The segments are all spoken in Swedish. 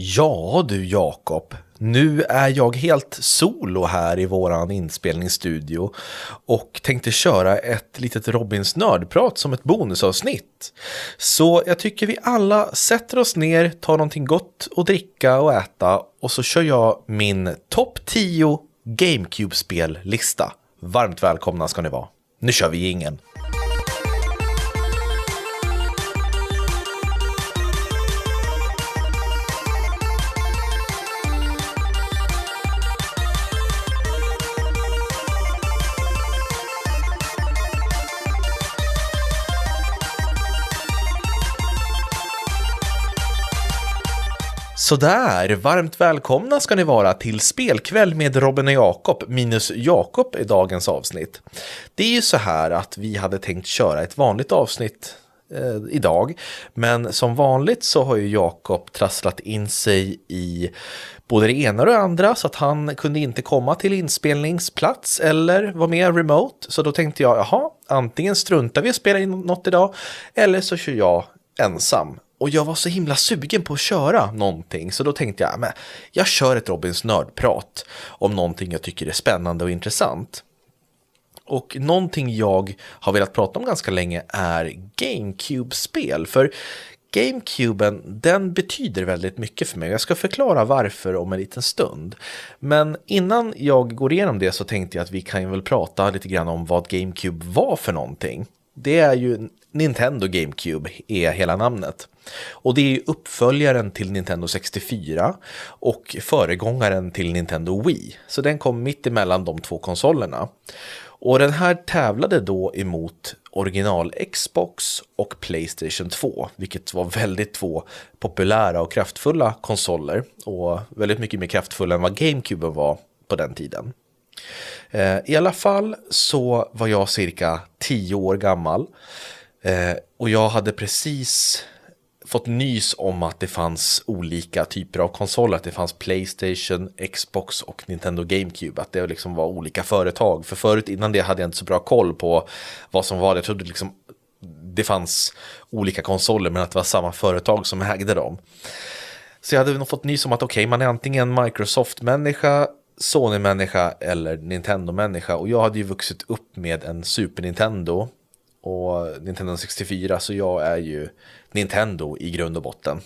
Ja du Jakob, nu är jag helt solo här i våran inspelningsstudio och tänkte köra ett litet Robins nördprat som ett bonusavsnitt. Så jag tycker vi alla sätter oss ner, tar någonting gott att dricka och äta och så kör jag min topp 10 GameCube-spellista. Varmt välkomna ska ni vara. Nu kör vi ingen. Sådär, varmt välkomna ska ni vara till spelkväll med Robin och Jakob, minus Jakob i dagens avsnitt. Det är ju så här att vi hade tänkt köra ett vanligt avsnitt eh, idag, men som vanligt så har ju Jakob trasslat in sig i både det ena och det andra så att han kunde inte komma till inspelningsplats eller vara med remote. Så då tänkte jag, jaha, antingen struntar vi och spelar in något idag eller så kör jag ensam och jag var så himla sugen på att köra någonting så då tänkte jag, ah, men jag kör ett Robins nördprat om någonting jag tycker är spännande och intressant. Och någonting jag har velat prata om ganska länge är GameCube-spel. För GameCuben, den betyder väldigt mycket för mig. Jag ska förklara varför om en liten stund. Men innan jag går igenom det så tänkte jag att vi kan väl prata lite grann om vad GameCube var för någonting. Det är ju Nintendo GameCube är hela namnet. Och det är uppföljaren till Nintendo 64 och föregångaren till Nintendo Wii. Så den kom mitt emellan de två konsolerna. Och den här tävlade då emot original Xbox och Playstation 2, vilket var väldigt två populära och kraftfulla konsoler och väldigt mycket mer kraftfulla än vad GameCube var på den tiden. Eh, I alla fall så var jag cirka tio år gammal eh, och jag hade precis fått nys om att det fanns olika typer av konsoler. Att det fanns Playstation, Xbox och Nintendo GameCube. Att det liksom var olika företag. För förut innan det hade jag inte så bra koll på vad som var det. Jag trodde liksom det fanns olika konsoler men att det var samma företag som ägde dem. Så jag hade nog fått nys om att okej, okay, man är antingen Microsoft-människa, Sony-människa eller Nintendo-människa. Och jag hade ju vuxit upp med en Super Nintendo och Nintendo 64 så jag är ju Nintendo i grund och botten.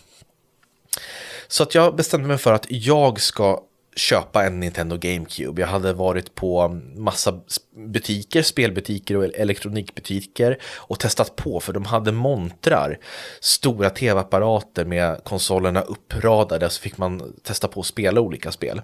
Så att jag bestämde mig för att jag ska köpa en Nintendo GameCube. Jag hade varit på massa butiker, spelbutiker och elektronikbutiker och testat på för de hade montrar, stora tv-apparater med konsolerna uppradade så fick man testa på att spela olika spel.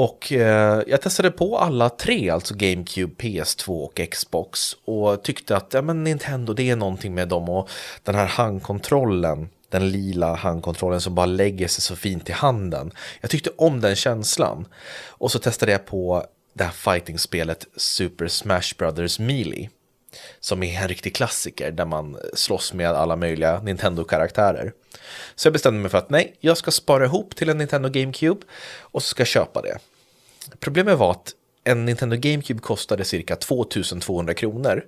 Och eh, jag testade på alla tre, alltså GameCube, PS2 och Xbox. Och tyckte att ja, men Nintendo, det är någonting med dem och den här handkontrollen. Den lila handkontrollen som bara lägger sig så fint i handen. Jag tyckte om den känslan. Och så testade jag på det här fighting-spelet Super Smash Brothers Melee. Som är en riktig klassiker där man slåss med alla möjliga Nintendo-karaktärer. Så jag bestämde mig för att nej, jag ska spara ihop till en Nintendo GameCube och så ska jag köpa det. Problemet var att en Nintendo GameCube kostade cirka 2200 kronor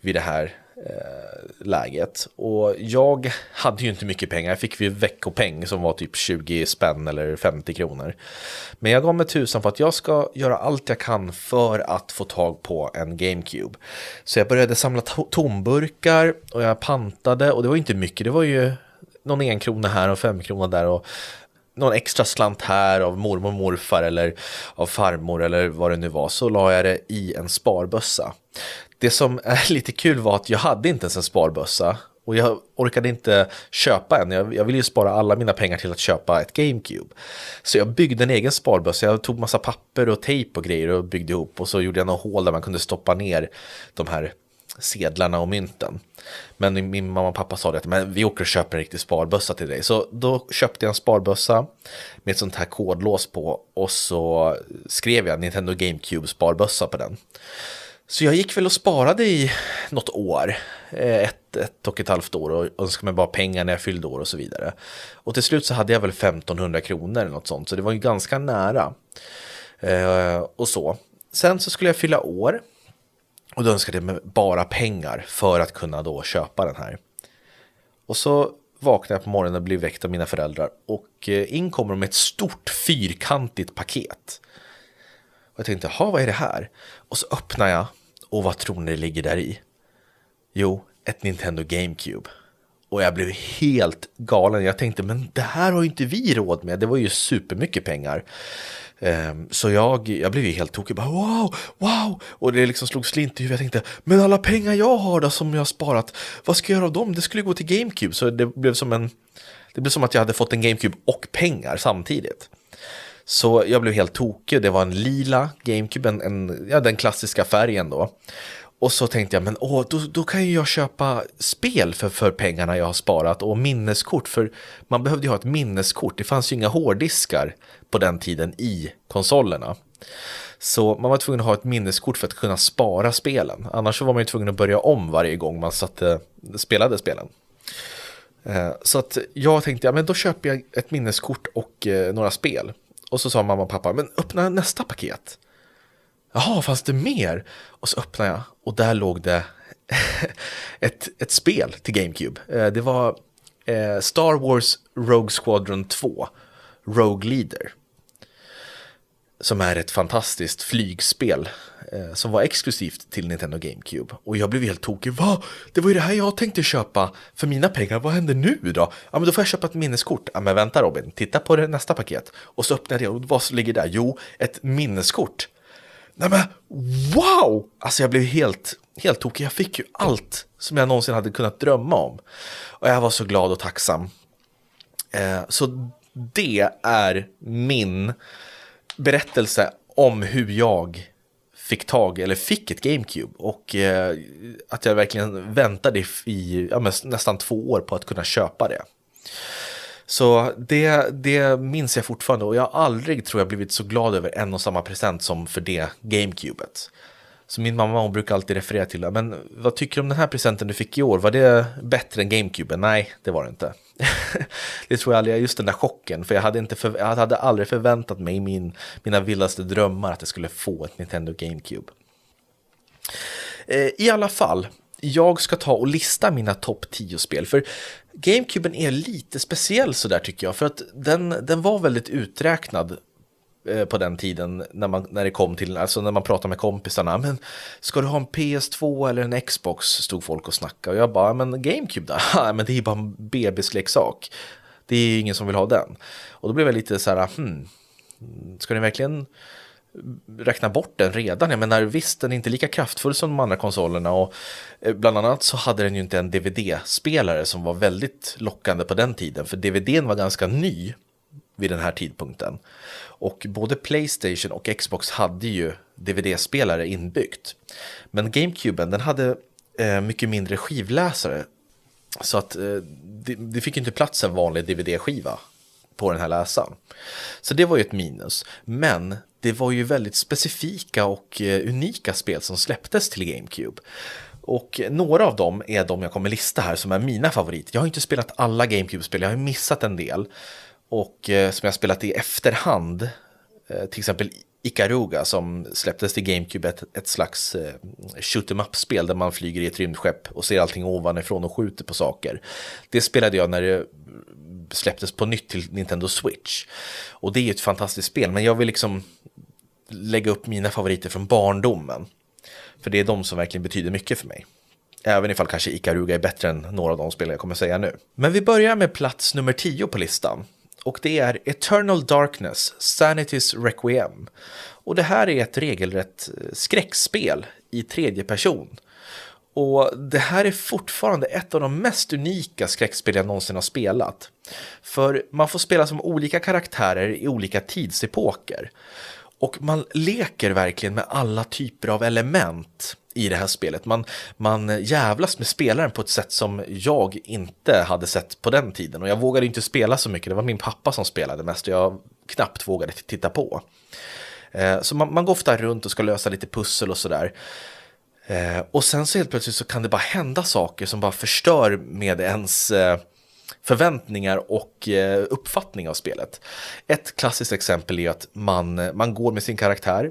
vid det här eh, läget. Och jag hade ju inte mycket pengar, jag fick ju veckopeng som var typ 20 spänn eller 50 kronor. Men jag gav mig tusan för att jag ska göra allt jag kan för att få tag på en GameCube. Så jag började samla tomburkar och jag pantade och det var inte mycket, det var ju någon en krona här och fem krona där och någon extra slant här av mormor och morfar eller av farmor eller vad det nu var så la jag det i en sparbössa. Det som är lite kul var att jag hade inte ens en sparbössa och jag orkade inte köpa en. Jag, jag ville ju spara alla mina pengar till att köpa ett GameCube. Så jag byggde en egen sparbössa. Jag tog massa papper och tejp och grejer och byggde ihop och så gjorde jag några hål där man kunde stoppa ner de här sedlarna och mynten. Men min mamma och pappa sa det att men vi åker och köper en riktig sparbössa till dig. Så då köpte jag en sparbössa med ett sånt här kodlås på och så skrev jag Nintendo GameCube sparbössa på den. Så jag gick väl och sparade i något år, eh, ett, ett och ett halvt år och önskade mig bara pengar när jag fyllde år och så vidare. Och till slut så hade jag väl 1500 kronor eller något sånt, så det var ju ganska nära. Eh, och så. Sen så skulle jag fylla år och då önskade jag mig bara pengar för att kunna då köpa den här. Och så vaknar jag på morgonen och blir väckt av mina föräldrar och eh, in kommer de med ett stort fyrkantigt paket. Och jag tänkte, jaha, vad är det här? Och så öppnar jag och vad tror ni det ligger där i? Jo, ett Nintendo GameCube. Och jag blev helt galen. Jag tänkte, men det här har ju inte vi råd med. Det var ju supermycket pengar. Ehm, så jag, jag blev ju helt tokig. Bara, wow, wow! Och det liksom slog slint i huvudet. Jag tänkte, men alla pengar jag har då som jag har sparat, vad ska jag göra av dem? Det skulle gå till GameCube. Så det blev som en... Det blev som att jag hade fått en GameCube och pengar samtidigt. Så jag blev helt tokig. Det var en lila GameCube, en, en, ja, den klassiska färgen då. Och så tänkte jag, men åh, då, då kan ju jag köpa spel för, för pengarna jag har sparat och minneskort. För man behövde ju ha ett minneskort. Det fanns ju inga hårddiskar på den tiden i konsolerna. Så man var tvungen att ha ett minneskort för att kunna spara spelen. Annars så var man ju tvungen att börja om varje gång man satte, spelade spelen. Eh, så att jag tänkte, ja men då köper jag ett minneskort och eh, några spel. Och så sa mamma och pappa, men öppna nästa paket. Jaha, fanns det mer? Och så öppnade jag och där låg det ett, ett spel till GameCube. Eh, det var eh, Star Wars Rogue Squadron 2, Rogue Leader. Som är ett fantastiskt flygspel eh, som var exklusivt till Nintendo GameCube. Och jag blev helt tokig. Va? Det var ju det här jag tänkte köpa för mina pengar. Vad händer nu då? Ja, men då får jag köpa ett minneskort. Ja, men vänta Robin, titta på det nästa paket. Och så öppnade jag och vad ligger där? Jo, ett minneskort Nej men wow! Alltså jag blev helt, helt tokig. Jag fick ju allt som jag någonsin hade kunnat drömma om. Och jag var så glad och tacksam. Eh, så det är min berättelse om hur jag fick tag, eller fick ett GameCube. Och eh, att jag verkligen väntade i ja, nästan två år på att kunna köpa det. Så det, det minns jag fortfarande och jag har aldrig tror jag blivit så glad över en och samma present som för det GameCubet. Så min mamma hon brukar alltid referera till det. Men vad tycker du om den här presenten du fick i år? Var det bättre än GameCube? Nej, det var det inte. det tror jag aldrig, just den där chocken. För jag hade, inte för, jag hade aldrig förväntat mig i min, mina vildaste drömmar att jag skulle få ett Nintendo GameCube. Eh, I alla fall, jag ska ta och lista mina topp 10 spel. För GameCuben är lite speciell sådär tycker jag. För att den, den var väldigt uträknad eh, på den tiden när, man, när det kom till, alltså när man pratade med kompisarna. Men ska du ha en PS2 eller en Xbox? Stod folk och snackade. Och jag bara, men GameCube då? men det är bara en bebisleksak. Det är ju ingen som vill ha den. Och då blev jag lite så här, hmm, ska ni verkligen räkna bort den redan. Jag menar visst, den är inte lika kraftfull som de andra konsolerna och eh, bland annat så hade den ju inte en DVD-spelare som var väldigt lockande på den tiden, för DVDn var ganska ny vid den här tidpunkten. Och både Playstation och Xbox hade ju DVD-spelare inbyggt. Men GameCuben, den hade eh, mycket mindre skivläsare. Så att eh, det, det fick inte plats en vanlig DVD-skiva på den här läsaren. Så det var ju ett minus. Men det var ju väldigt specifika och eh, unika spel som släpptes till GameCube. Och några av dem är de jag kommer lista här som är mina favoriter. Jag har inte spelat alla GameCube-spel, jag har missat en del. Och eh, som jag spelat i efterhand, eh, till exempel Ikaruga som släpptes till GameCube, ett, ett slags eh, shoot em up-spel där man flyger i ett rymdskepp och ser allting ovanifrån och skjuter på saker. Det spelade jag när det släpptes på nytt till Nintendo Switch. Och det är ett fantastiskt spel, men jag vill liksom lägga upp mina favoriter från barndomen. För det är de som verkligen betyder mycket för mig. Även ifall kanske Ikaruga är bättre än några av de spel jag kommer säga nu. Men vi börjar med plats nummer 10 på listan. Och det är Eternal Darkness, Sanity's Requiem. Och det här är ett regelrätt eh, skräckspel i tredje person. Och det här är fortfarande ett av de mest unika skräckspel jag någonsin har spelat. För man får spela som olika karaktärer i olika tidsepoker. Och man leker verkligen med alla typer av element i det här spelet. Man, man jävlas med spelaren på ett sätt som jag inte hade sett på den tiden. Och jag vågade inte spela så mycket, det var min pappa som spelade mest och jag knappt vågade titta på. Eh, så man, man går ofta runt och ska lösa lite pussel och sådär. Eh, och sen så helt plötsligt så kan det bara hända saker som bara förstör med ens eh, förväntningar och eh, uppfattning av spelet. Ett klassiskt exempel är att man, eh, man går med sin karaktär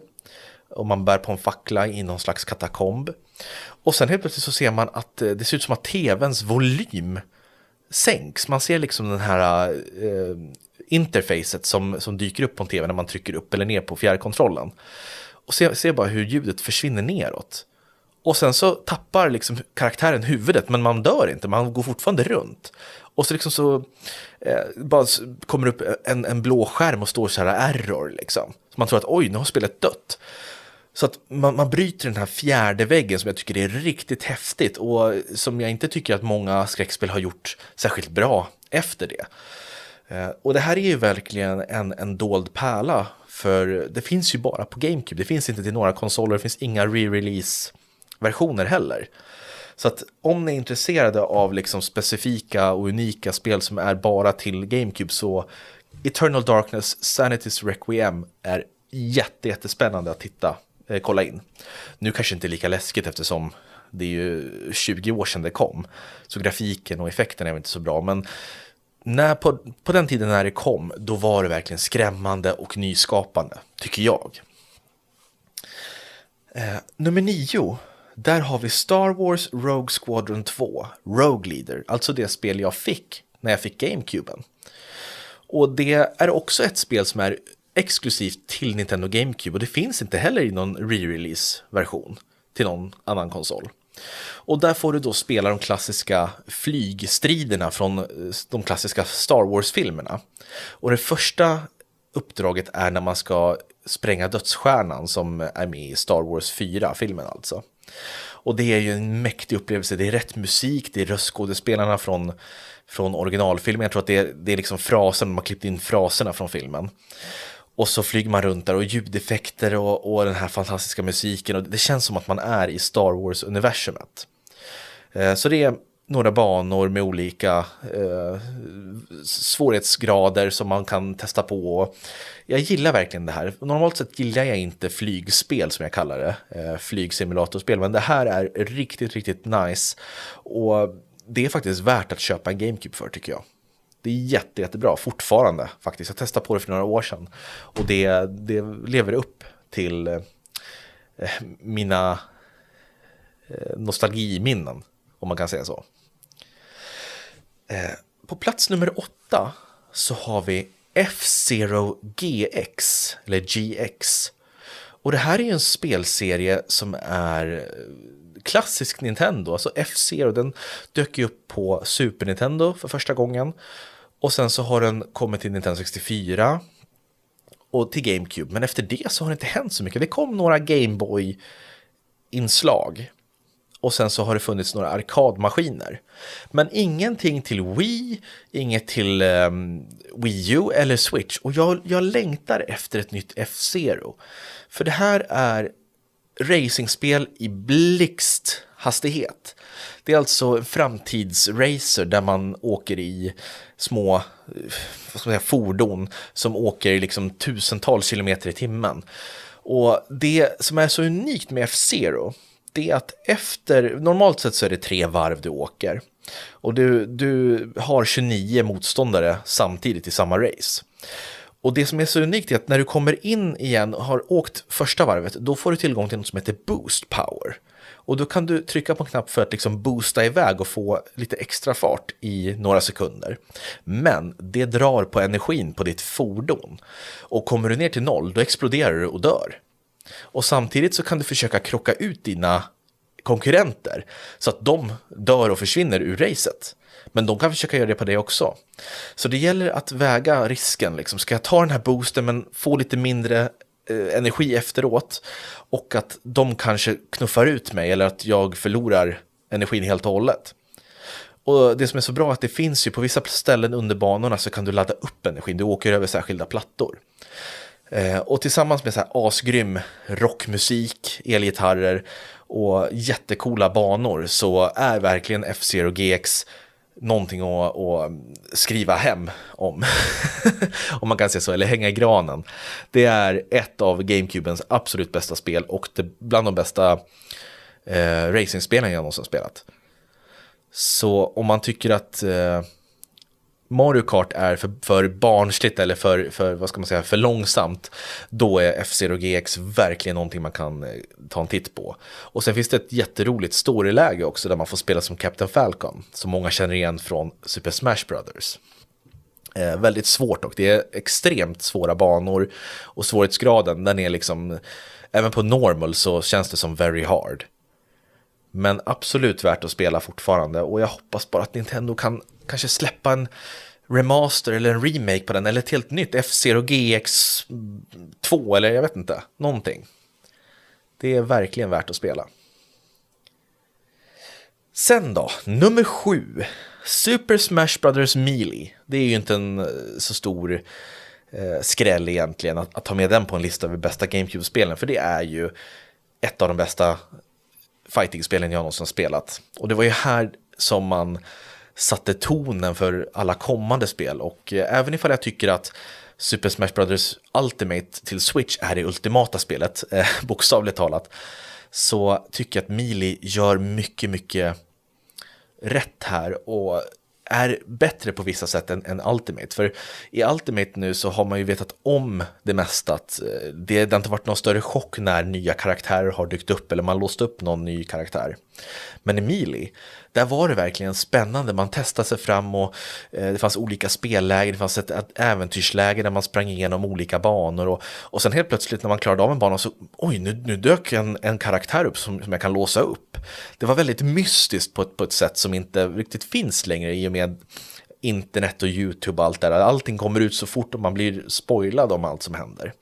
och man bär på en fackla i någon slags katakomb. Och sen helt plötsligt så ser man att eh, det ser ut som att tvns volym sänks. Man ser liksom den här eh, interfacet som, som dyker upp på en tv när man trycker upp eller ner på fjärrkontrollen. Och ser, ser bara hur ljudet försvinner neråt. Och sen så tappar liksom karaktären huvudet, men man dör inte, man går fortfarande runt. Och så liksom så eh, bara kommer upp en, en blå skärm och står så här error liksom. Så man tror att oj, nu har spelet dött. Så att man, man bryter den här fjärde väggen som jag tycker är riktigt häftigt och som jag inte tycker att många skräckspel har gjort särskilt bra efter det. Eh, och det här är ju verkligen en, en dold pärla för det finns ju bara på GameCube. Det finns inte till några konsoler, det finns inga re-release versioner heller. Så att om ni är intresserade av liksom specifika och unika spel som är bara till GameCube så Eternal Darkness, Sanity's Requiem är jätte, jättespännande att titta, eh, kolla in. Nu kanske inte lika läskigt eftersom det är ju 20 år sedan det kom. Så grafiken och effekten är väl inte så bra, men när på, på den tiden när det kom, då var det verkligen skrämmande och nyskapande, tycker jag. Eh, nummer nio där har vi Star Wars Rogue Squadron 2, Rogue Leader, alltså det spel jag fick när jag fick GameCuben. Och det är också ett spel som är exklusivt till Nintendo GameCube och det finns inte heller i någon re-release version till någon annan konsol. Och där får du då spela de klassiska flygstriderna från eh, de klassiska Star Wars-filmerna. Och det första uppdraget är när man ska spränga dödsstjärnan som är med i Star Wars 4-filmen alltså. Och det är ju en mäktig upplevelse. Det är rätt musik, det är röstskådespelarna från, från originalfilmen. Jag tror att det är, det är liksom frasen, man har klippt in fraserna från filmen. Och så flyger man runt där och ljudeffekter och, och den här fantastiska musiken. Och det känns som att man är i Star Wars-universumet. Eh, så det är några banor med olika eh, svårighetsgrader som man kan testa på. Jag gillar verkligen det här. Normalt sett gillar jag inte flygspel som jag kallar det, eh, flygsimulatorspel, men det här är riktigt, riktigt nice. Och det är faktiskt värt att köpa en GameCube för tycker jag. Det är jätte, jättebra fortfarande faktiskt. Jag testade på det för några år sedan och det, det lever upp till eh, mina eh, nostalgiminnen, om man kan säga så. Eh, på plats nummer åtta så har vi F-Zero GX, eller GX. Och det här är ju en spelserie som är eh, klassisk Nintendo, alltså F-Zero, den dök ju upp på Super Nintendo för första gången. Och sen så har den kommit till Nintendo 64 och till GameCube, men efter det så har det inte hänt så mycket. Det kom några Gameboy-inslag och sen så har det funnits några arkadmaskiner. Men ingenting till Wii, inget till um, Wii U eller Switch. Och jag, jag längtar efter ett nytt F-Zero. För det här är racingspel i blixthastighet. Det är alltså en framtidsracer där man åker i små eh, vad ska man säga, fordon som åker liksom tusentals kilometer i timmen. Och det som är så unikt med F-Zero det är att efter, normalt sett så är det tre varv du åker. Och du, du har 29 motståndare samtidigt i samma race. Och det som är så unikt är att när du kommer in igen och har åkt första varvet, då får du tillgång till något som heter Boost Power. Och då kan du trycka på en knapp för att liksom boosta iväg och få lite extra fart i några sekunder. Men det drar på energin på ditt fordon. Och kommer du ner till noll, då exploderar du och dör. Och samtidigt så kan du försöka krocka ut dina konkurrenter så att de dör och försvinner ur racet. Men de kan försöka göra det på dig också. Så det gäller att väga risken. Liksom. Ska jag ta den här boosten men få lite mindre eh, energi efteråt? Och att de kanske knuffar ut mig eller att jag förlorar energin helt och hållet. Och det som är så bra är att det finns ju på vissa ställen under banorna så kan du ladda upp energin. Du åker över särskilda plattor. Eh, och tillsammans med så här asgrym rockmusik, elgitarrer och jättekola banor så är verkligen F-Zero GX någonting att, att, skriva hem om. om man kan säga så, eller hänga i granen. Det är ett av GameCubens absolut bästa spel och det, bland de bästa eh, racingspelen jag någonsin spelat. Så om man tycker att eh, Mario Kart är för, för barnsligt eller för, för, vad ska man säga, för långsamt, då är F-Zero GX verkligen någonting man kan eh, ta en titt på. Och sen finns det ett jätteroligt storyläge också där man får spela som Captain Falcon, som många känner igen från Super Smash Brothers. Eh, väldigt svårt och det är extremt svåra banor och svårighetsgraden den är liksom, även på normal så känns det som very hard. Men absolut värt att spela fortfarande och jag hoppas bara att Nintendo kan kanske släppa en remaster eller en remake på den eller ett helt nytt F-Zero GX 2 eller jag vet inte, någonting. Det är verkligen värt att spela. Sen då, nummer sju. Super Smash Brothers Melee. Det är ju inte en eh, så stor eh, skräll egentligen att, att ta med den på en lista över bästa GameCube-spelen. För det är ju ett av de bästa fighting-spelen jag någonsin spelat. Och det var ju här som man satte tonen för alla kommande spel. Och eh, även ifall jag tycker att Super Smash Brothers Ultimate till Switch är det ultimata spelet, eh, bokstavligt talat, så tycker jag att Mili gör mycket, mycket rätt här och är bättre på vissa sätt än, än, Ultimate. För i Ultimate nu så har man ju vetat om det mesta. Att eh, det, det har inte varit någon större chock när nya karaktärer har dykt upp eller man låst upp någon ny karaktär. Men i Melee, där var det verkligen spännande. Man testade sig fram och eh, det fanns olika spelläger, det fanns ett, ett äventyrsläge där man sprang igenom olika banor och, och sen helt plötsligt när man klarade av en bana så oj, nu, nu dök en, en karaktär upp som, som jag kan låsa upp. Det var väldigt mystiskt på ett, på ett sätt som inte riktigt finns längre i och med internet och YouTube och allt där. Allting kommer ut så fort och man blir spoilad om allt som händer.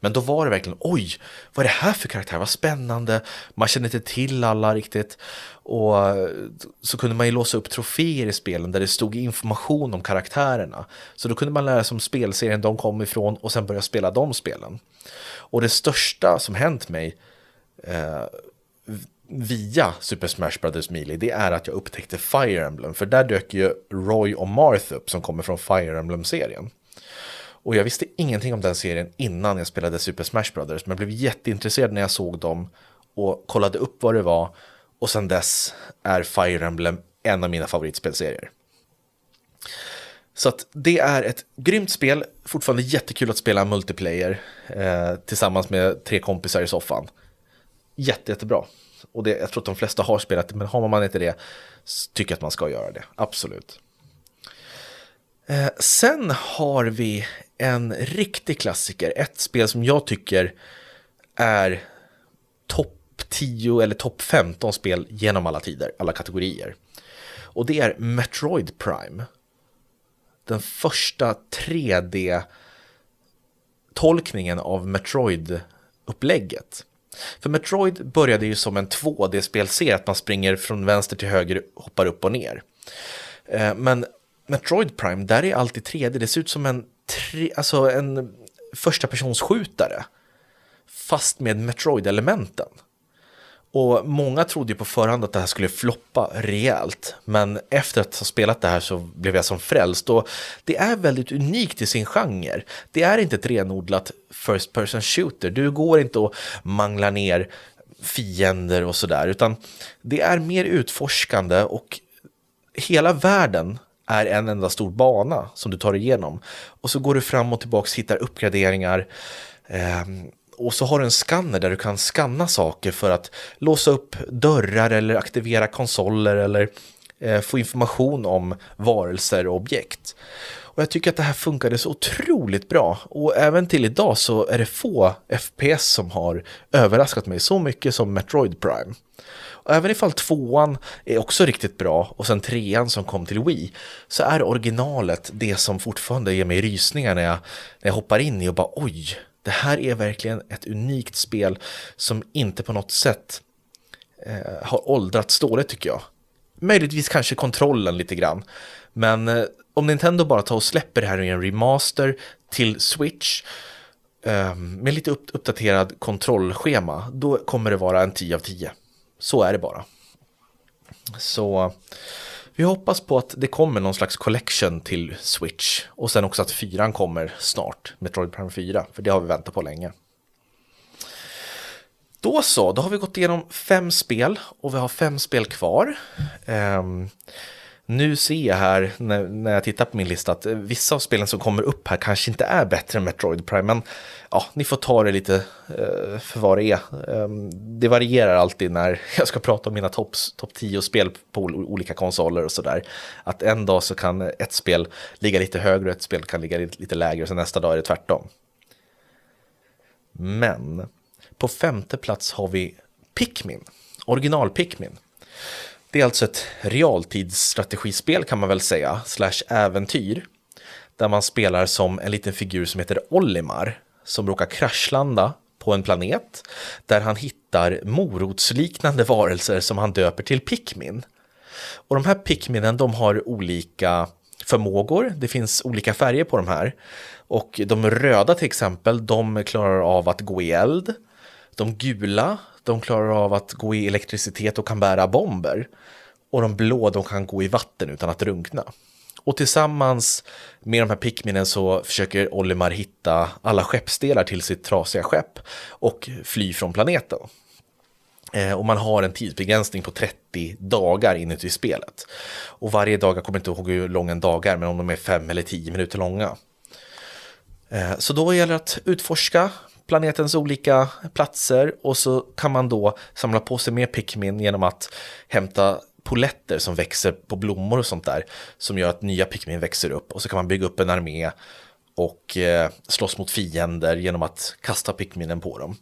Men då var det verkligen, oj, vad är det här för karaktär, vad spännande, man känner inte till alla riktigt. Och så kunde man ju låsa upp troféer i spelen där det stod information om karaktärerna. Så då kunde man lära sig om spelserien de kom ifrån och sen börja spela de spelen. Och det största som hänt mig eh, via Super Smash Brothers Melee, det är att jag upptäckte Fire Emblem. För där dök ju Roy och Marth upp som kommer från Fire Emblem-serien. Och jag visste ingenting om den serien innan jag spelade Super Smash Brothers, men blev jätteintresserad när jag såg dem och kollade upp vad det var. Och sen dess är Fire Emblem en av mina favoritspelserier. Så att det är ett grymt spel, fortfarande jättekul att spela multiplayer eh, tillsammans med tre kompisar i soffan. Jätte, jättebra. Och det, jag tror att de flesta har spelat det, men har man inte det tycker jag att man ska göra det, absolut. Eh, sen har vi en riktig klassiker, ett spel som jag tycker är topp 10 eller topp 15 spel genom alla tider, alla kategorier. Och det är Metroid Prime. Den första 3D-tolkningen av Metroid-upplägget. För Metroid började ju som en 2D-spelserie, att man springer från vänster till höger, hoppar upp och ner. Eh, men Metroid Prime, där är allt i 3D, det ser ut som en, tre, alltså en första personsskjutare. Fast med Metroid-elementen. Och många trodde ju på förhand att det här skulle floppa rejält. Men efter att ha spelat det här så blev jag som frälst. Och det är väldigt unikt i sin genre. Det är inte ett renodlat first person shooter. Du går inte och manglar ner fiender och sådär. Utan det är mer utforskande och hela världen är en enda stor bana som du tar igenom. Och så går du fram och tillbaka, hittar uppgraderingar. Eh, och så har du en skanner där du kan skanna saker för att låsa upp dörrar eller aktivera konsoler eller eh, få information om varelser och objekt. Och jag tycker att det här funkade så otroligt bra. Och även till idag så är det få FPS som har överraskat mig så mycket som Metroid Prime. Och även ifall tvåan är också riktigt bra och sen trean som kom till Wii så är originalet det som fortfarande ger mig rysningar när jag, när jag hoppar in i och bara oj, det här är verkligen ett unikt spel som inte på något sätt eh, har åldrats dåligt tycker jag. Möjligtvis kanske kontrollen lite grann. Men eh, om Nintendo bara tar och släpper det här i en remaster till Switch eh, med lite upp uppdaterad kontrollschema, då kommer det vara en 10 av 10. Så är det bara. Så vi hoppas på att det kommer någon slags collection till Switch och sen också att fyran kommer snart, Metroid Prime 4, för det har vi väntat på länge. Då så, då har vi gått igenom fem spel och vi har fem spel kvar. Um, nu ser jag här när, när jag tittar på min lista att eh, vissa av spelen som kommer upp här kanske inte är bättre än Metroid Prime, men ja, ni får ta det lite eh, för vad det är. Eh, det varierar alltid när jag ska prata om mina topp top 10 spel på olika konsoler och sådär. Att en dag så kan ett spel ligga lite högre och ett spel kan ligga lite, lägre, och så nästa dag är det tvärtom. Men på femte plats har vi Pikmin, original Pikmin. Det är alltså ett realtidsstrategispel kan man väl säga, slash äventyr, där man spelar som en liten figur som heter Olimar, som råkar kraschlanda på en planet där han hittar morotsliknande varelser som han döper till Pikmin. Och de här Pikminen de har olika förmågor, det finns olika färger på de här. Och de röda till exempel, de klarar av att gå i eld. De gula, de klarar av att gå i elektricitet och kan bära bomber. Och de blå, de kan gå i vatten utan att drunkna. Och tillsammans med de här Pikminen så försöker Olimar hitta alla skeppsdelar till sitt trasiga skepp och fly från planeten. Eh, och man har en tidsbegränsning på 30 dagar inuti spelet. Och varje dag, jag kommer inte ihåg hur lång en dag är, men om de är 5 eller 10 minuter långa. Eh, så då gäller det att utforska planetens olika platser och så kan man då samla på sig mer Pikmin genom att hämta poletter som växer på blommor och sånt där som gör att nya Pikmin växer upp och så kan man bygga upp en armé och eh, slåss mot fiender genom att kasta Pikminen på dem.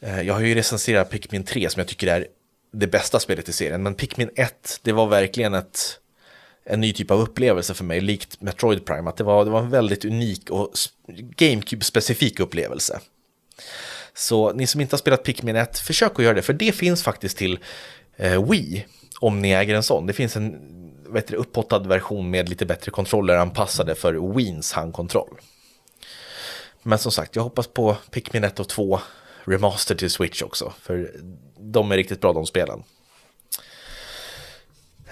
Eh, jag har ju recenserat Pikmin 3 som jag tycker är det bästa spelet i serien, men Pikmin 1, det var verkligen ett, en ny typ av upplevelse för mig, likt Metroid Prime, att det var, det var en väldigt unik och GameCube-specifik upplevelse. Så ni som inte har spelat Pikmin 1, försök att göra det, för det finns faktiskt till eh, Wii, om ni äger en sån. Det finns en vet du, upphottad version med lite bättre kontroller anpassade för Wiens handkontroll. Men som sagt, jag hoppas på Pikmin 1 och 2 Remaster till Switch också, för de är riktigt bra de spelen.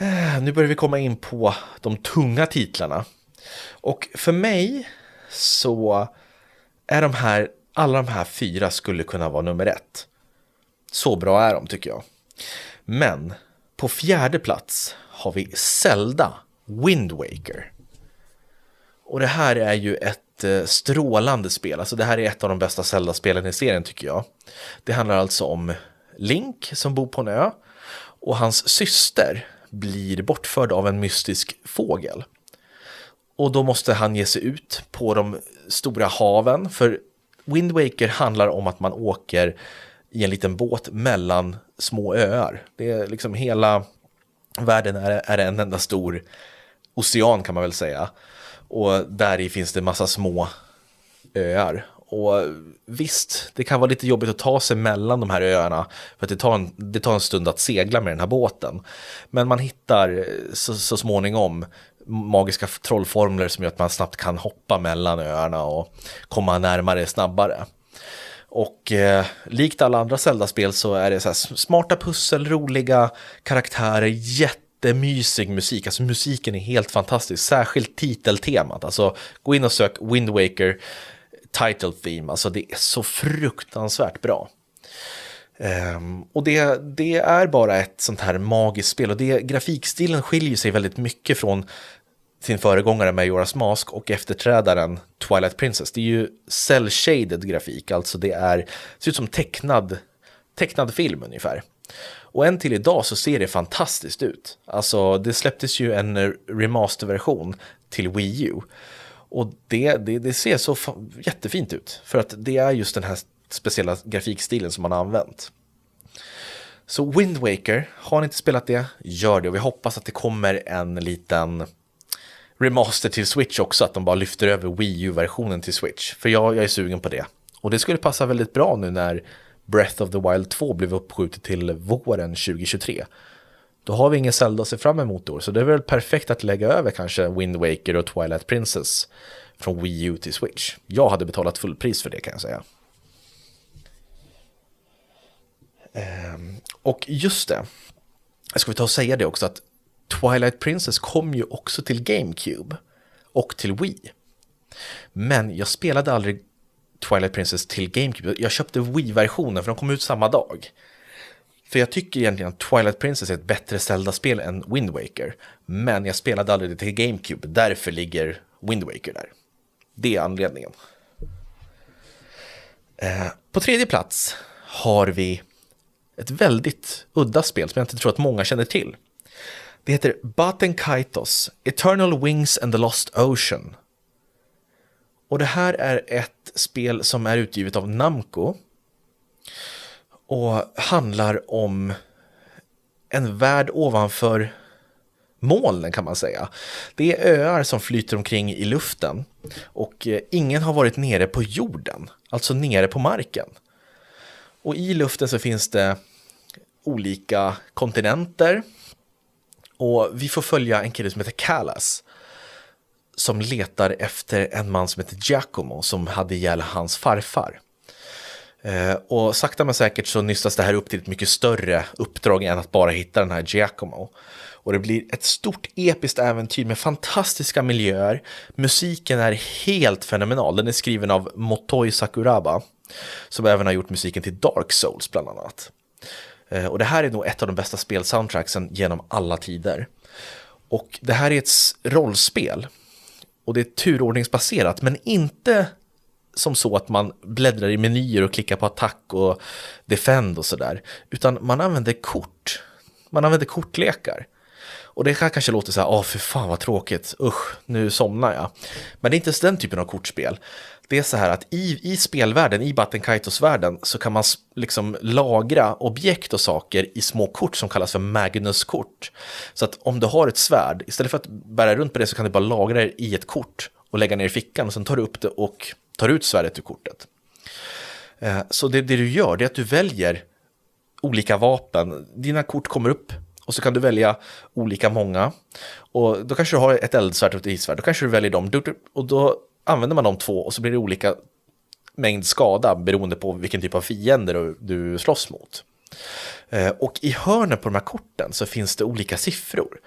Eh, nu börjar vi komma in på de tunga titlarna. Och för mig så är de här, alla de här fyra skulle kunna vara nummer ett. Så bra är de tycker jag. Men på fjärde plats har vi Zelda Wind Waker. Och det här är ju ett eh, strålande spel, alltså det här är ett av de bästa Zelda-spelen i serien tycker jag. Det handlar alltså om Link som bor på en ö och hans syster blir bortförd av en mystisk fågel. Och då måste han ge sig ut på de stora haven, för Wind Waker handlar om att man åker i en liten båt mellan små öar. Det är liksom hela världen är, är en enda stor ocean kan man väl säga. Och där i finns det massa små öar. Och visst, det kan vara lite jobbigt att ta sig mellan de här öarna för att det tar en, det tar en stund att segla med den här båten. Men man hittar eh, så, så småningom magiska trollformler som gör att man snabbt kan hoppa mellan öarna och komma närmare snabbare. Och eh, likt alla andra Zelda-spel så är det så smarta pussel, roliga karaktärer, jättemysig musik. Alltså musiken är helt fantastisk, särskilt titeltemat. Alltså gå in och sök Wind Waker title theme, alltså det är så fruktansvärt bra. Um, och det, det, är bara ett sånt här magiskt spel och det, grafikstilen skiljer sig väldigt mycket från sin föregångare Majoras Mask och efterträdaren Twilight Princess. Det är ju cell-shaded grafik, alltså det är, ser ut som tecknad, tecknad film ungefär. Och än till idag så ser det fantastiskt ut. Alltså det släpptes ju en remasterversion till Wii U. Och det, det, det ser så jättefint ut. För att det är just den här speciella grafikstilen som man har använt. Så Wind Waker, har ni inte spelat det, gör det. Och vi hoppas att det kommer en liten remaster till Switch också, att de bara lyfter över Wii U-versionen till Switch. För jag, jag är sugen på det. Och det skulle passa väldigt bra nu när Breath of the Wild 2 blev uppskjutet till våren 2023. Då har vi ingen Zelda att se fram emot då, så det är väl perfekt att lägga över kanske Wind Waker och Twilight Princess från Wii U till Switch. Jag hade betalat fullpris för det kan jag säga. Ehm, och just det, jag ska vi ta och säga det också att Twilight Princess kom ju också till GameCube och till Wii. Men jag spelade aldrig Twilight Princess till GameCube. Jag köpte Wii-versionen för de kom ut samma dag. För jag tycker egentligen att Twilight Princess är ett bättre Zelda-spel än Wind Waker. Men jag spelade aldrig det till GameCube, därför ligger Wind Waker där. Det är anledningen. Eh, på tredje plats har vi ett väldigt udda spel som jag inte tror att många känner till. Det heter Baten Kaitos, Eternal Wings and the Lost Ocean. Och det här är ett spel som är utgivet av Namco. Och handlar om en värld ovanför molnen kan man säga. Det är öar som flyter omkring i luften och eh, ingen har varit nere på jorden, alltså nere på marken. Och i luften så finns det olika kontinenter och vi får följa en kille som heter Callas som letar efter en man som heter Giacomo som hade ihjäl hans farfar. Eh, och sakta men säkert så nystas det här upp till ett mycket större uppdrag än att bara hitta den här Giacomo. Och det blir ett stort episkt äventyr med fantastiska miljöer. Musiken är helt fenomenal. Den är skriven av Motoi Sakuraba. Som även har gjort musiken till Dark Souls bland annat. Eh, och det här är nog ett av de bästa spelsoundtracksen genom alla tider. Och det här är ett rollspel. Och det är turordningsbaserat, men inte som så att man bläddrar i menyer och klickar på attack och defend och sådär. Utan man använder kort. Man använder kortlekar. Och det här kanske låter så här, åh för fan vad tråkigt, usch, nu somnar jag. Men det är inte den typen av kortspel. Det är så här att i, i spelvärlden, i Battenkaitos-världen, så kan man liksom lagra objekt och saker i små kort som kallas för Magnus-kort. Så att om du har ett svärd, istället för att bära runt på det så kan du bara lagra det i ett kort och lägga ner i fickan och sen tar du upp det och tar ut svärdet ur kortet. Eh, så det, det du gör det är att du väljer olika vapen. Dina kort kommer upp och så kan du välja olika många. Och då kanske du har ett eldsvärd och ett isvärd. Då kanske du väljer dem. Och då använder man de två och så blir det olika mängd skada beroende på vilken typ av fiender du slåss mot. Eh, och i hörnen på de här korten så finns det olika siffror.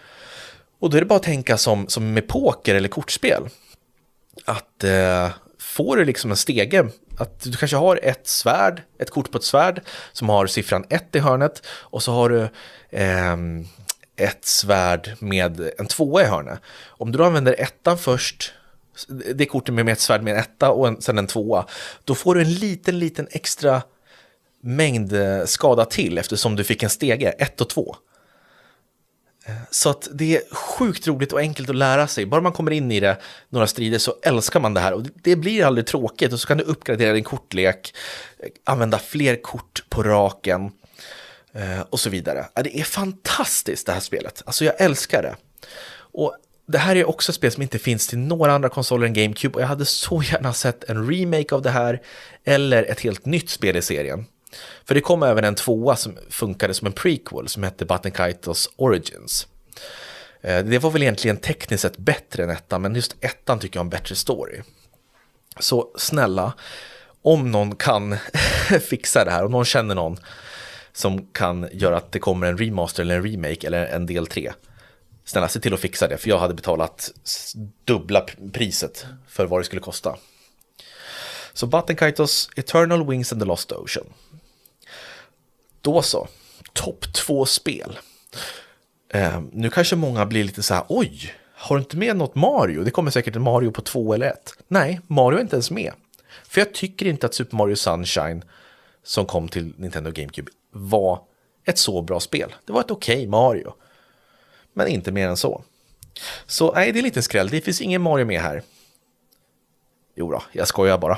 Och då är det bara att tänka som, som med poker eller kortspel. Att eh, får du liksom en stege, att du kanske har ett svärd, ett kort på ett svärd som har siffran 1 i hörnet och så har du eh, ett svärd med en tvåa i hörnet. Om du då använder ettan först, det kortet med ett svärd med en etta och en, sen en tvåa, då får du en liten, liten extra mängd eh, skada till eftersom du fick en stege, ett och två. Så att det är sjukt roligt och enkelt att lära sig. Bara man kommer in i det, några strider, så älskar man det här. Och det blir aldrig tråkigt. Och så kan du uppgradera din kortlek, använda fler kort på raken eh, och så vidare. Det är fantastiskt det här spelet. Alltså jag älskar det. Och det här är också ett spel som inte finns till några andra konsoler än GameCube och jag hade så gärna sett en remake av det här eller ett helt nytt spel i serien. För det kom även en tvåa som funkade som en prequel som hette Buttenkaitos Origins. Eh, det var väl egentligen tekniskt sett bättre än ettan, men just ettan tycker jag har en bättre story. Så snälla, om någon kan fixa det här, om någon känner någon som kan göra att det kommer en remaster eller en remake eller en del 3. Snälla, se till att fixa det, för jag hade betalat dubbla priset för vad det skulle kosta. Så Buttenkaitos Eternal Wings and the Lost Ocean. Då så, topp två spel. Eh, nu kanske många blir lite så här, oj, har du inte med något Mario? Det kommer säkert en Mario på två eller ett. Nej, Mario är inte ens med. För jag tycker inte att Super Mario Sunshine, som kom till Nintendo GameCube, var ett så bra spel. Det var ett okej okay Mario. Men inte mer än så. Så nej, det är en liten skräll. Det finns ingen Mario med här. Jo då, jag skojar bara.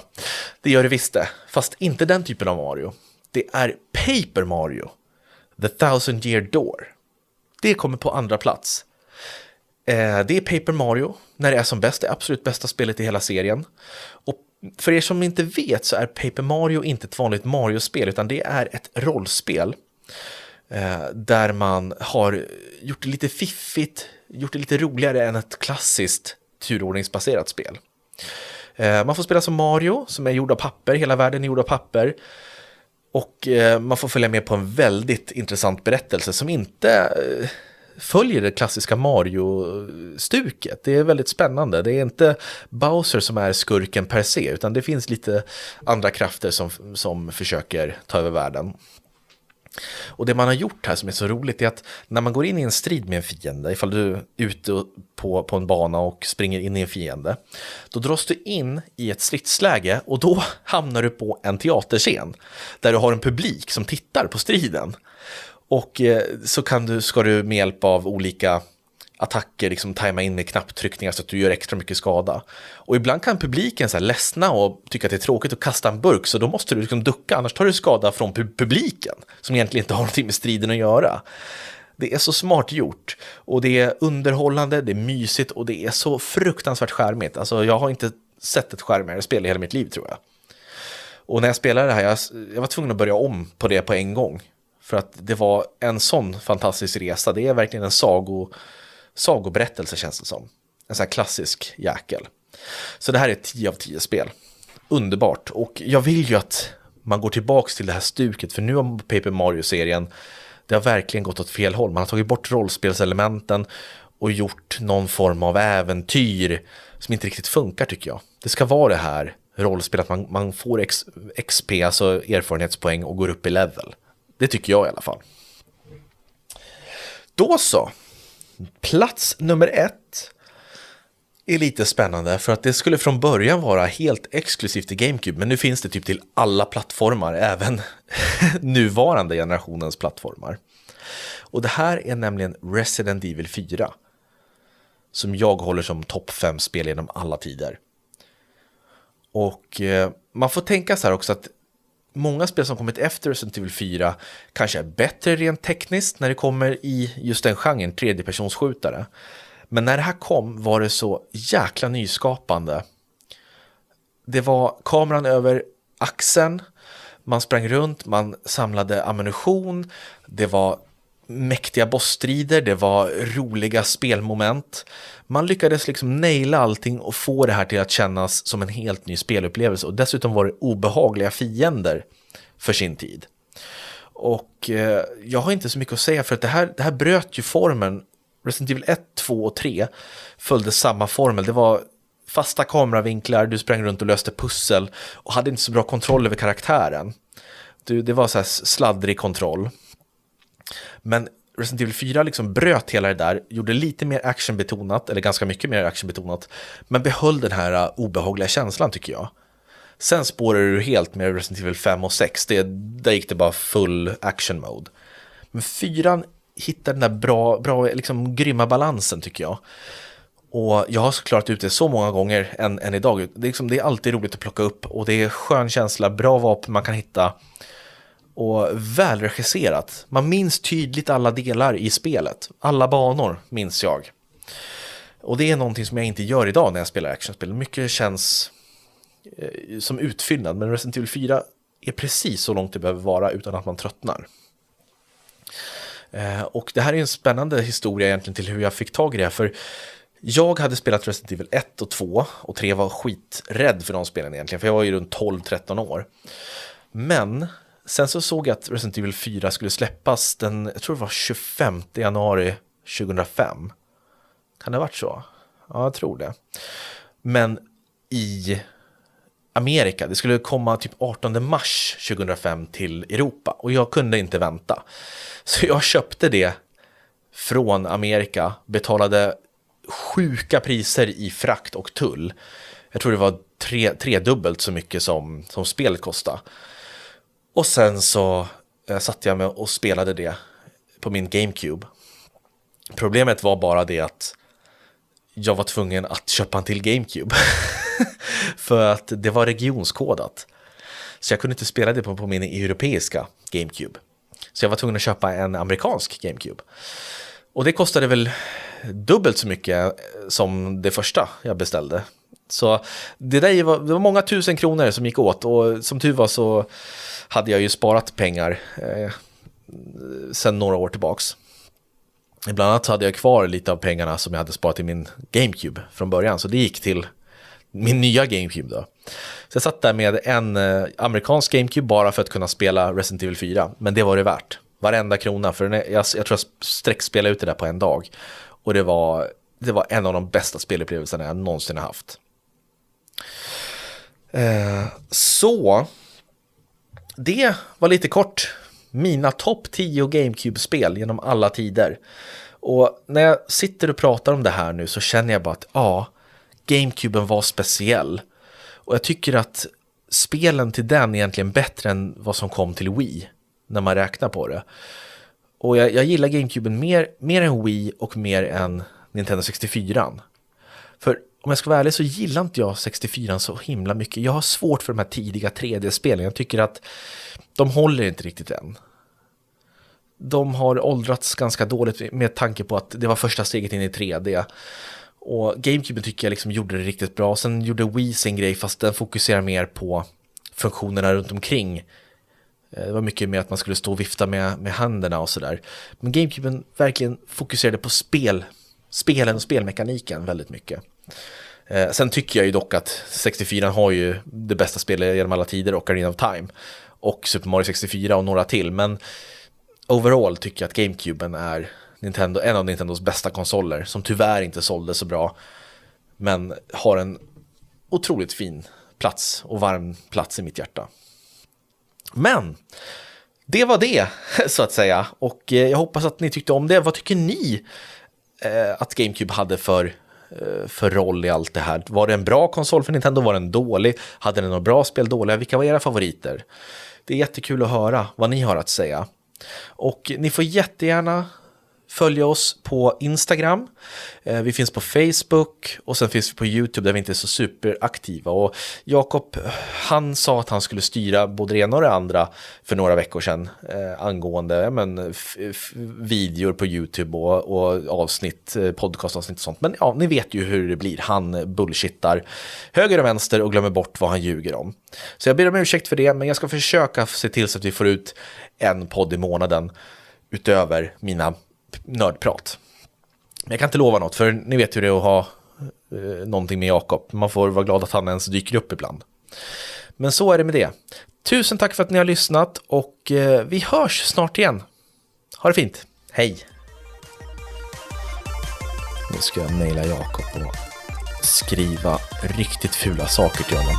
Det gör det visst det, fast inte den typen av Mario. Det är Paper Mario, The Thousand Year Door. Det kommer på andra plats. Eh, det är Paper Mario, när det är som bäst, det absolut bästa spelet i hela serien. Och för er som inte vet så är Paper Mario inte ett vanligt Mario-spel, utan det är ett rollspel. Eh, där man har gjort det lite fiffigt, gjort det lite roligare än ett klassiskt turordningsbaserat spel. Eh, man får spela som Mario, som är gjord av papper, hela världen är gjord av papper. Och eh, man får följa med på en väldigt intressant berättelse som inte eh, följer det klassiska Mario-stuket. Det är väldigt spännande. Det är inte Bowser som är skurken per se, utan det finns lite andra krafter som, som försöker ta över världen. Och det man har gjort här som är så roligt är att när man går in i en strid med en fiende, ifall du är ute på, på en bana och springer in i en fiende, då dras du in i ett stridsläge och då hamnar du på en teaterscen där du har en publik som tittar på striden. Och eh, så kan du, ska du med hjälp av olika attacker liksom tajma in med knapptryckningar så att du gör extra mycket skada. Och ibland kan publiken så här ledsna och tycka att det är tråkigt att kasta en burk så då måste du liksom ducka annars tar du skada från publiken som egentligen inte har någonting med striden att göra. Det är så smart gjort och det är underhållande, det är mysigt och det är så fruktansvärt skärmigt. Alltså jag har inte sett ett skärmigare spel i hela mitt liv tror jag. Och när jag spelade det här, jag, jag var tvungen att börja om på det på en gång. För att det var en sån fantastisk resa. Det är verkligen en sago, sagoberättelse känns det som. En sån här klassisk jäkel. Så det här är 10 av 10 spel. Underbart. Och jag vill ju att man går tillbaka till det här stuket. För nu har Paper Mario-serien, det har verkligen gått åt fel håll. Man har tagit bort rollspelselementen och gjort någon form av äventyr som inte riktigt funkar tycker jag. Det ska vara det här rollspel, att man, man får ex, XP, alltså erfarenhetspoäng och går upp i level. Det tycker jag i alla fall. Då så. Plats nummer ett är lite spännande för att det skulle från början vara helt exklusivt i GameCube men nu finns det typ till alla plattformar, även nuvarande generationens plattformar. Och det här är nämligen Resident Evil 4 som jag håller som topp 5 spel genom alla tider. Och eh, man får tänka så här också att många spel som kommit efter Resident Evil 4 kanske är bättre rent tekniskt när det kommer i just den genren, tredjepersonsskjutare. Men när det här kom var det så jäkla nyskapande. Det var kameran över axeln, man sprang runt, man samlade ammunition, det var mäktiga bossstrider, det var roliga spelmoment. Man lyckades liksom naila allting och få det här till att kännas som en helt ny spelupplevelse och dessutom var det obehagliga fiender för sin tid. Och eh, jag har inte så mycket att säga för att det här, det här bröt ju formen. Resident Evil 1, 2 och 3 följde samma formel. Det var fasta kameravinklar, du sprang runt och löste pussel och hade inte så bra kontroll över karaktären. Du, det var så här sladdrig kontroll. Men Resident Evil 4 liksom bröt hela det där, gjorde lite mer actionbetonat, eller ganska mycket mer actionbetonat, men behöll den här uh, obehagliga känslan tycker jag. Sen spårade du helt med Resident Evil 5 och 6, det, där gick det bara full action mode. Men 4 hittar den där bra, bra liksom grymma balansen tycker jag. Och jag har klarat ut det så många gånger än, än idag. Det är, liksom, det är alltid roligt att plocka upp och det är skön känsla, bra vapen man kan hitta och välregisserat. Man minns tydligt alla delar i spelet. Alla banor minns jag. Och det är någonting som jag inte gör idag när jag spelar actionspel. Mycket känns eh, som utfyllnad, men Resident Evil 4 är precis så långt det behöver vara utan att man tröttnar. Eh, och det här är en spännande historia egentligen till hur jag fick tag i det, för jag hade spelat Resident Evil 1 och 2 och 3 var skiträdd för de spelen egentligen, för jag var ju runt 12-13 år. Men Sen så såg jag att Resident Evil 4 skulle släppas den, jag tror det var 25 januari 2005. Kan det ha varit så? Ja, jag tror det. Men i Amerika, det skulle komma typ 18 mars 2005 till Europa och jag kunde inte vänta. Så jag köpte det från Amerika, betalade sjuka priser i frakt och tull. Jag tror det var tre, tredubbelt så mycket som, som spelet kostade. Och sen så eh, satte jag mig och spelade det på min GameCube. Problemet var bara det att jag var tvungen att köpa en till GameCube. För att det var regionskodat. Så jag kunde inte spela det på, på min europeiska GameCube. Så jag var tvungen att köpa en amerikansk GameCube. Och det kostade väl dubbelt så mycket eh, som det första jag beställde. Så det där var, det var många tusen kronor som gick åt och som tur var så hade jag ju sparat pengar eh, sen några år tillbaks. Bland annat hade jag kvar lite av pengarna som jag hade sparat i min GameCube från början, så det gick till min nya GameCube då. Så jag satt där med en eh, amerikansk GameCube bara för att kunna spela Resident Evil 4, men det var det värt. Varenda krona, för jag, jag tror jag sträckspelade ut det där på en dag. Och det var, det var en av de bästa spelupplevelserna jag någonsin har haft. Eh, så det var lite kort mina topp 10 GameCube-spel genom alla tider. Och när jag sitter och pratar om det här nu så känner jag bara att ja, GameCuben var speciell. Och jag tycker att spelen till den är egentligen bättre än vad som kom till Wii, när man räknar på det. Och jag, jag gillar GameCuben mer, mer än Wii och mer än Nintendo 64. För om jag ska vara ärlig så gillar inte jag 64 så himla mycket. Jag har svårt för de här tidiga 3D-spelen. Jag tycker att de håller inte riktigt än. De har åldrats ganska dåligt med tanke på att det var första steget in i 3D. Och GameCube tycker jag liksom gjorde det riktigt bra. Sen gjorde Wii sin grej fast den fokuserar mer på funktionerna runt omkring. Eh, det var mycket mer att man skulle stå och vifta med, med händerna och sådär. Men GameCube verkligen fokuserade på spel, spelen och spelmekaniken väldigt mycket. Eh, sen tycker jag ju dock att 64 har ju det bästa spelet genom alla tider, Ocarina of Time. Och Super Mario 64 och några till. Men overall tycker jag att GameCuben är Nintendo, en av Nintendos bästa konsoler. Som tyvärr inte sålde så bra. Men har en otroligt fin plats och varm plats i mitt hjärta. Men det var det, så att säga. Och eh, jag hoppas att ni tyckte om det. Vad tycker ni Eh, att GameCube hade för Eh, för roll i allt det här? Var det en bra konsol för Nintendo? Var den dålig? Hade den några bra spel, dåliga? Vilka var era favoriter? Det är jättekul att höra vad ni har att säga. Och ni får jättegärna följa oss på Instagram. Eh, vi finns på Facebook och sen finns vi på YouTube där vi inte är så superaktiva. Och Jakob, han sa att han skulle styra både det ena och det andra för några veckor sedan eh, angående men, videor på YouTube och, och avsnitt, eh, podcastavsnitt och sånt. Men ja, ni vet ju hur det blir. Han bullshittar höger och vänster och glömmer bort vad han ljuger om. Så jag ber om ursäkt för det, men jag ska försöka se till så att vi får ut en podd i månaden utöver mina nördprat. Men jag kan inte lova något, för ni vet hur det är att ha eh, någonting med Jakob. Man får vara glad att han ens dyker upp ibland. Men så är det med det. Tusen tack för att ni har lyssnat och eh, vi hörs snart igen. Ha det fint. Hej! Nu ska jag mejla Jakob och skriva riktigt fula saker till honom.